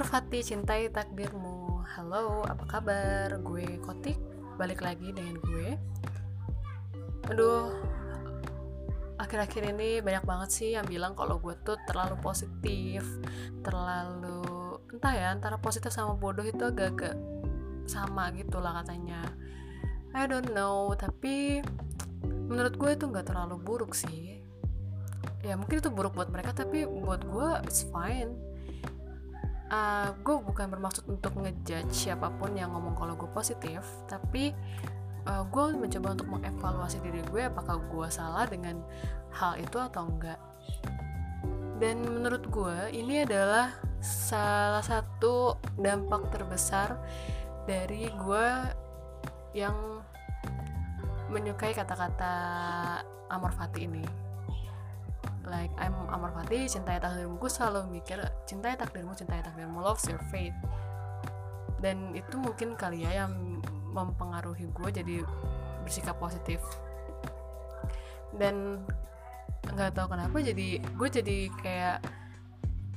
Fati, cintai takdirmu. Halo, apa kabar? Gue Kotik, balik lagi dengan gue. Aduh, akhir-akhir ini banyak banget sih yang bilang kalau gue tuh terlalu positif Terlalu, entah ya, antara positif sama bodoh itu agak-agak sama gitu lah katanya. I don't know, tapi menurut gue itu nggak terlalu buruk sih. Ya mungkin itu buruk buat mereka tapi buat gue it's fine uh, gue bukan bermaksud untuk ngejudge siapa pun yang ngomong kalau gue positif tapi uh, gue mencoba untuk mengevaluasi diri gue apakah gue salah dengan hal itu atau enggak. Dan menurut gue ini adalah salah satu dampak terbesar dari gue yang menyukai kata-kata Amor Fati ini like I'm Amor Fati cintai takdirmu. Gue selalu mikir cintai takdirmu cintai takdirmu. Love your fate. Dan itu mungkin kali ya yang mempengaruhi gue jadi bersikap positif. Dan nggak tahu kenapa jadi gue jadi kayak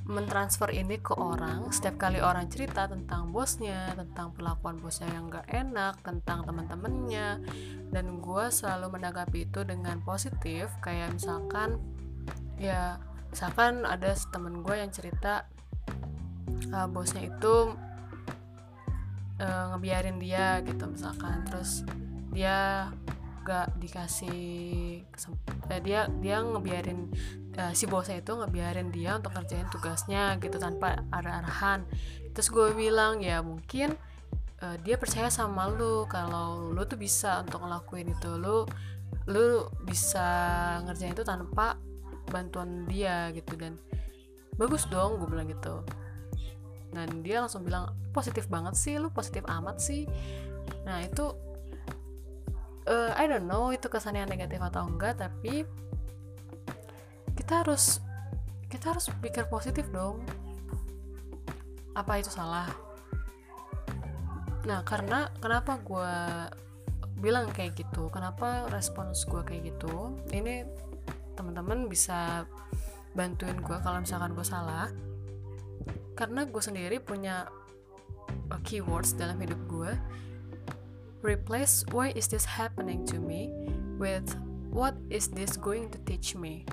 mentransfer ini ke orang. Setiap kali orang cerita tentang bosnya tentang perlakuan bosnya yang gak enak tentang teman-temannya dan gue selalu menanggapi itu dengan positif. Kayak misalkan ya misalkan ada temen gue yang cerita uh, bosnya itu uh, ngebiarin dia gitu misalkan. Terus dia gak dikasih eh, dia dia ngebiarin uh, si bosnya itu ngebiarin dia untuk ngerjain tugasnya gitu tanpa ada arahan terus gue bilang ya mungkin uh, dia percaya sama lu. Kalau lu tuh bisa untuk ngelakuin itu lu lu bisa ngerjain itu tanpa bantuan dia gitu dan bagus dong gue bilang gitu. Dan dia langsung bilang positif banget sih lu positif amat sih. Nah itu uh, I don't know itu kesannya negatif atau enggak tapi kita harus kita harus pikir positif dong. Apa itu salah? Nah karena kenapa gue bilang kayak gitu? Kenapa respons gue kayak gitu? Ini teman-teman bisa bantuin gue kalau misalkan gue salah. Karena gue sendiri punya uh, keywords dalam hidup gue replace why is this happening to me? With what is this going to teach me?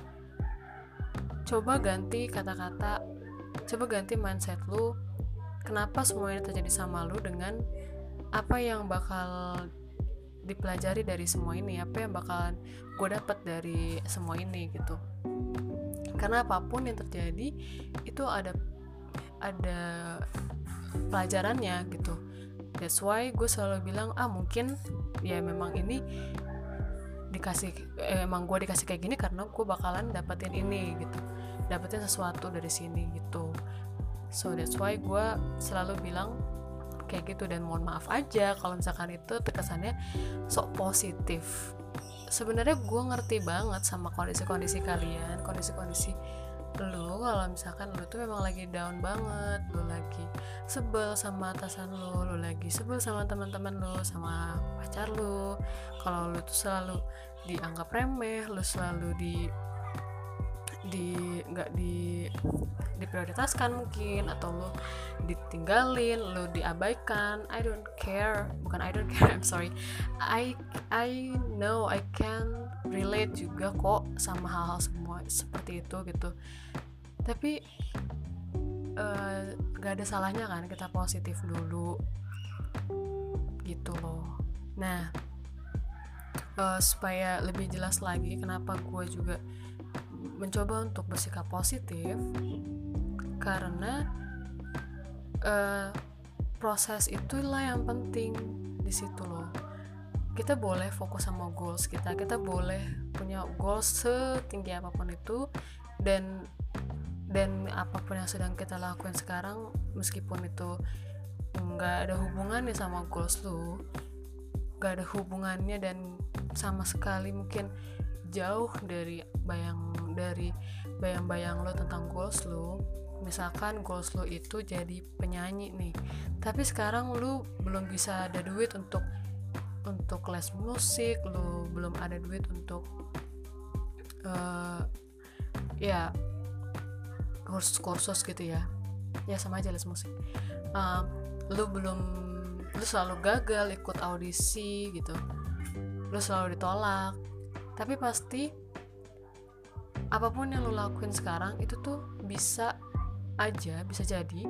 Coba ganti kata-kata coba ganti mindset lu. Kenapa semua ini terjadi sama lu dengan apa yang bakal dipelajari dari semua ini apa yang bakalan gue dapat dari semua ini gitu. Karena apa pun yang terjadi itu ada ada pelajarannya gitu. That's why gue selalu bilang ah mungkin ya memang ini dikasih eh, emang gue dikasih kayak gini karena gue bakalan dapetin ini gitu. Dapetin sesuatu dari sini gitu. So that's why gue selalu bilang kayak gitu dan mohon maaf aja kalau misalkan itu terkesannya sok positif. Sebenarnya gue ngerti banget sama kondisi-kondisi kalian kondisi-kondisi lu. Kalau misalkan lu tuh memang lagi down banget lu lagi sebel sama atasan lu lu lagi sebel sama teman-teman lu sama pacar lu. Kalau lu tuh selalu dianggap remeh lu selalu di di nggak di diprioritaskan mungkin atau lu ditinggalin lu diabaikan I don't care bukan I don't care I'm sorry. I I know I can relate juga kok sama hal-hal semua seperti itu gitu. Tapi uh, gak ada salahnya kan kita positif dulu gitu loh. Nah uh, supaya lebih jelas lagi kenapa gue juga mencoba untuk bersikap positif karena uh, proses itulah yang penting di situ loh. Kita boleh fokus sama goals kita kita boleh punya goals setinggi apa pun itu dan dan apa pun yang sedang kita lakukan sekarang meskipun itu nggak ada hubungannya sama goals lu nggak ada hubungannya dan sama sekali mungkin jauh dari bayang dari bayang-bayang lo tentang goals lo. Misalkan goals lo itu jadi penyanyi nih. Tapi sekarang lo belum bisa ada duit untuk untuk les musik lo belum ada duit untuk uh, ya kursus-kursus gitu ya. Ya sama aja les musik. Uh, lu belum lu selalu gagal ikut audisi gitu. Lu selalu ditolak tapi pasti apa pun yang lu lakuin sekarang itu tuh bisa aja bisa jadi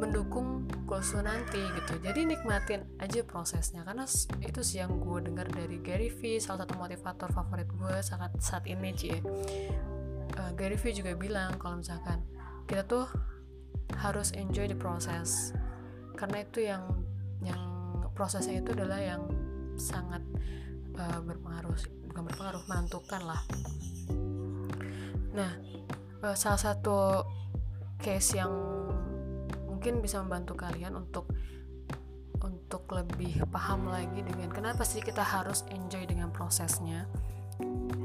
mendukung goals lu nanti gitu. Jadi nikmatin aja prosesnya. Karena itu sih yang gue dengar dari Gary Vee salah satu motivator favorit gue saat saat ini cie uh, Gary Vee juga bilang kalau misalkan kita tuh harus enjoy the process. Karena itu yang yang prosesnya itu adalah yang sangat uh, berpengaruh bukan berpengaruh menentukan lah. Nah uh, salah satu case yang mungkin bisa membantu kalian untuk untuk lebih paham lagi dengan kenapa sih kita harus enjoy dengan prosesnya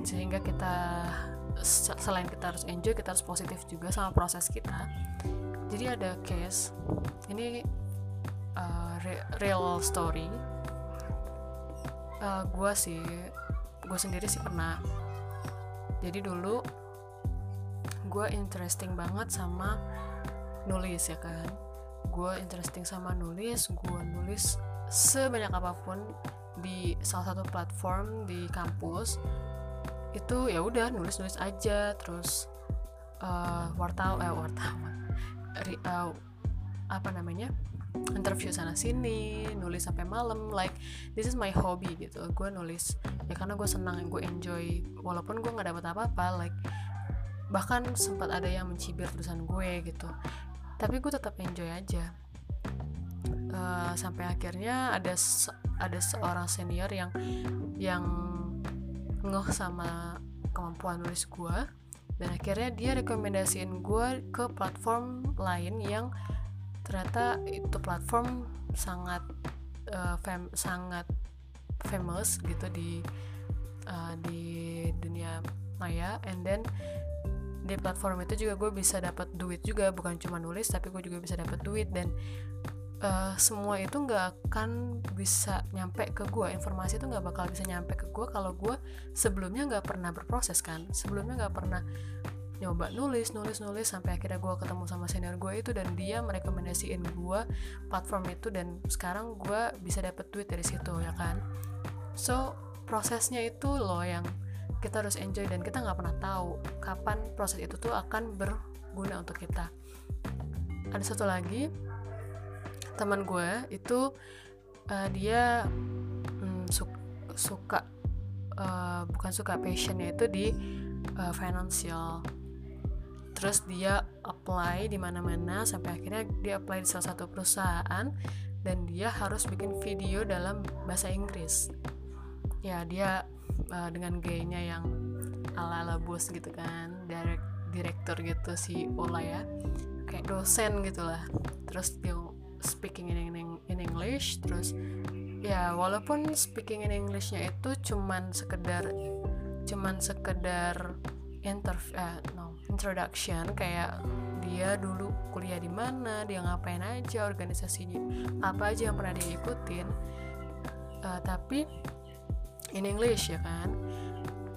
sehingga kita selain kita harus enjoy kita harus positif juga sama proses kita. Jadi ada case ini uh, real story. Uh, gue sih gue sendiri sih pernah. Jadi dulu gue interesting banget sama nulis ya kan? Gue interesting sama nulis gue nulis sebanyak apa pun di salah satu platform di kampus. Itu ya udah nulis nulis aja terus uh, wartawan eh wartawan uh, apa namanya interview sana sini nulis sampai malam like this is my hobby gitu. Gue nulis ya karena gue senang gue enjoy. Walaupun gue nggak dapat apa-apa like bahkan sempat ada yang mencibir tulisan gue gitu. Tapi gue tetap enjoy aja. Uh, sampai akhirnya ada se ada seorang senior yang yang ngeh sama kemampuan nulis gue dan akhirnya dia rekomendasiin gue ke platform lain yang ternyata itu platform sangat uh, fam sangat famous gitu di uh, di dunia maya. And then di platform itu juga gue bisa dapat duit juga. Bukan cuma nulis tapi gue juga bisa dapat duit. Dan uh, semua itu nggak akan bisa nyampe ke gue informasi itu nggak bakal bisa nyampe ke gue kalau gue sebelumnya nggak pernah berproses kan. Sebelumnya nggak pernah nyoba nulis nulis nulis sampai akhirnya gue ketemu sama senior gue itu dan dia merekomendasiin gue platform itu dan sekarang gue bisa dapet duit dari situ ya kan? So prosesnya itu loh yang kita harus enjoy dan kita nggak pernah tahu kapan proses itu tuh akan berguna untuk kita. Ada satu lagi teman gue itu uh, dia mm, su suka uh, bukan suka passionnya itu di uh, financial terus dia apply di mana-mana sampai akhirnya dia apply di salah satu perusahaan dan dia harus bikin video dalam bahasa Inggris. Ya dia uh, dengan gayanya yang ala-ala bos gitu kan direct direktur gitu si Ola ya. Kayak dosen gitulah terus dia speaking in, in, in English terus ya walaupun speaking in Englishnya itu cuman sekedar cuman sekedar interview uh, no introduction kayak dia dulu kuliah di mana dia ngapain aja organisasinya apa aja yang pernah dia ikutin. Uh, tapi in English ya kan?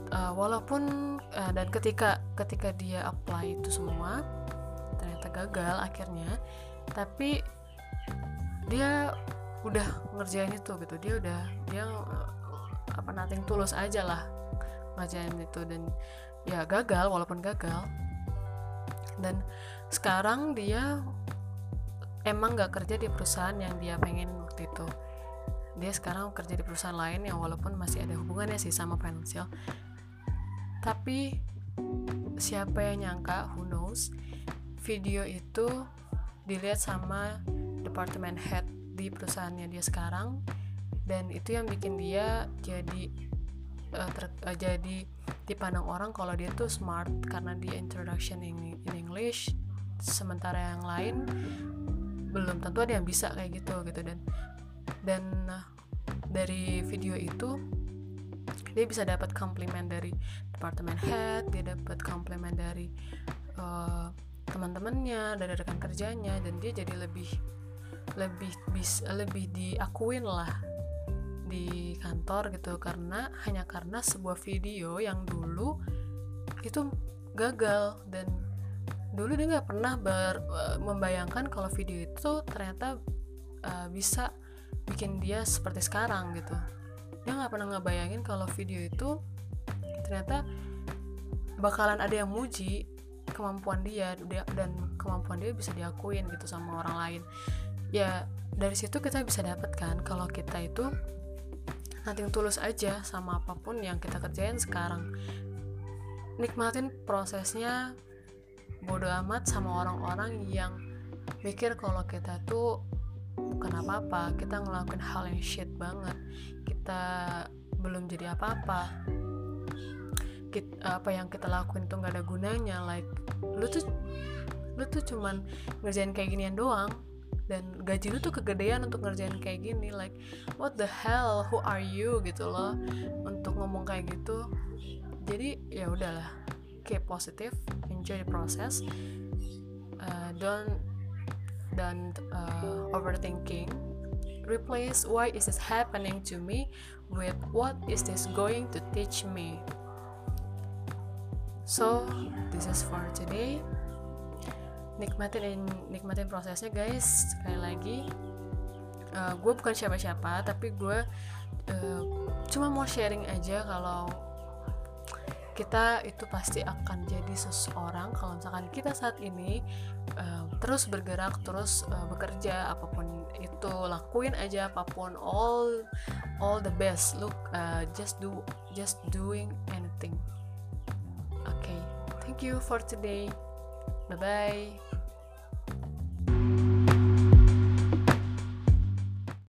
Uh, walaupun uh, dan ketika ketika dia apply itu semua ternyata gagal akhirnya tapi dia udah ngerjain itu gitu. Dia udah dia uh, apa nating tulus aja lah ngerjain itu. Dan ya gagal walaupun gagal dan sekarang dia emang gak kerja di perusahaan yang dia pengen waktu itu. Dia sekarang kerja di perusahaan lain yang walaupun masih ada hubungannya sih sama financial. Tapi siapa yang nyangka who knows video itu dilihat sama departemen head di perusahaannya dia sekarang. Dan itu yang bikin dia jadi uh, ter, uh, jadi dipandang orang kalau dia tuh smart karena dia introduction in, in English sementara yang lain belum tentu ada yang bisa kayak gitu gitu. Dan dan uh, dari video itu dia bisa dapat komplimen dari departemen head dia dapat komplimen dari uh, teman-temannya dari rekan kerjanya dan dia jadi lebih lebih bisa lebih diakuin lah di kantor gitu karena hanya karena sebuah video yang dulu itu gagal. Dan dulu dia nggak pernah ber, uh, membayangkan kalau video itu ternyata uh, bisa bikin dia seperti sekarang gitu. Dia nggak pernah ngebayangin kalau video itu ternyata bakalan ada yang muji kemampuan dia, dan kemampuan dia bisa diakuin gitu sama orang lain. Ya dari situ kita bisa dapat kan kalau kita itu nanti tulus aja sama apa pun yang kita kerjain sekarang. Nikmatin prosesnya bodoh amat sama orang-orang yang mikir kalau kita tuh bukan apa-apa. Kita ngelakuin hal yang shit banget. Kita belum jadi apa-apa. Apa yang kita lakuin tuh nggak ada gunanya. Like lu tuh lu tuh cuman ngerjain kayak ginian doang dan gaji lu tuh kegedean untuk ngerjain kayak gini like what the hell who are you gitu loh untuk ngomong kayak gitu. Jadi ya udahlah keep positive enjoy the process uh, don't don't uh, overthinking. Replace why is this happening to me with what is this going to teach me? So this is for today nikmatin nikmatin prosesnya guys. Sekali lagi uh, gue bukan siapa-siapa tapi gue uh, cuma mau sharing aja kalau kita itu pasti akan jadi seseorang kalau misalkan kita saat ini uh, terus bergerak terus uh, bekerja apa pun itu lakuin aja apa pun all all the best. Look uh, just do just doing anything. Okay thank you for today bye bye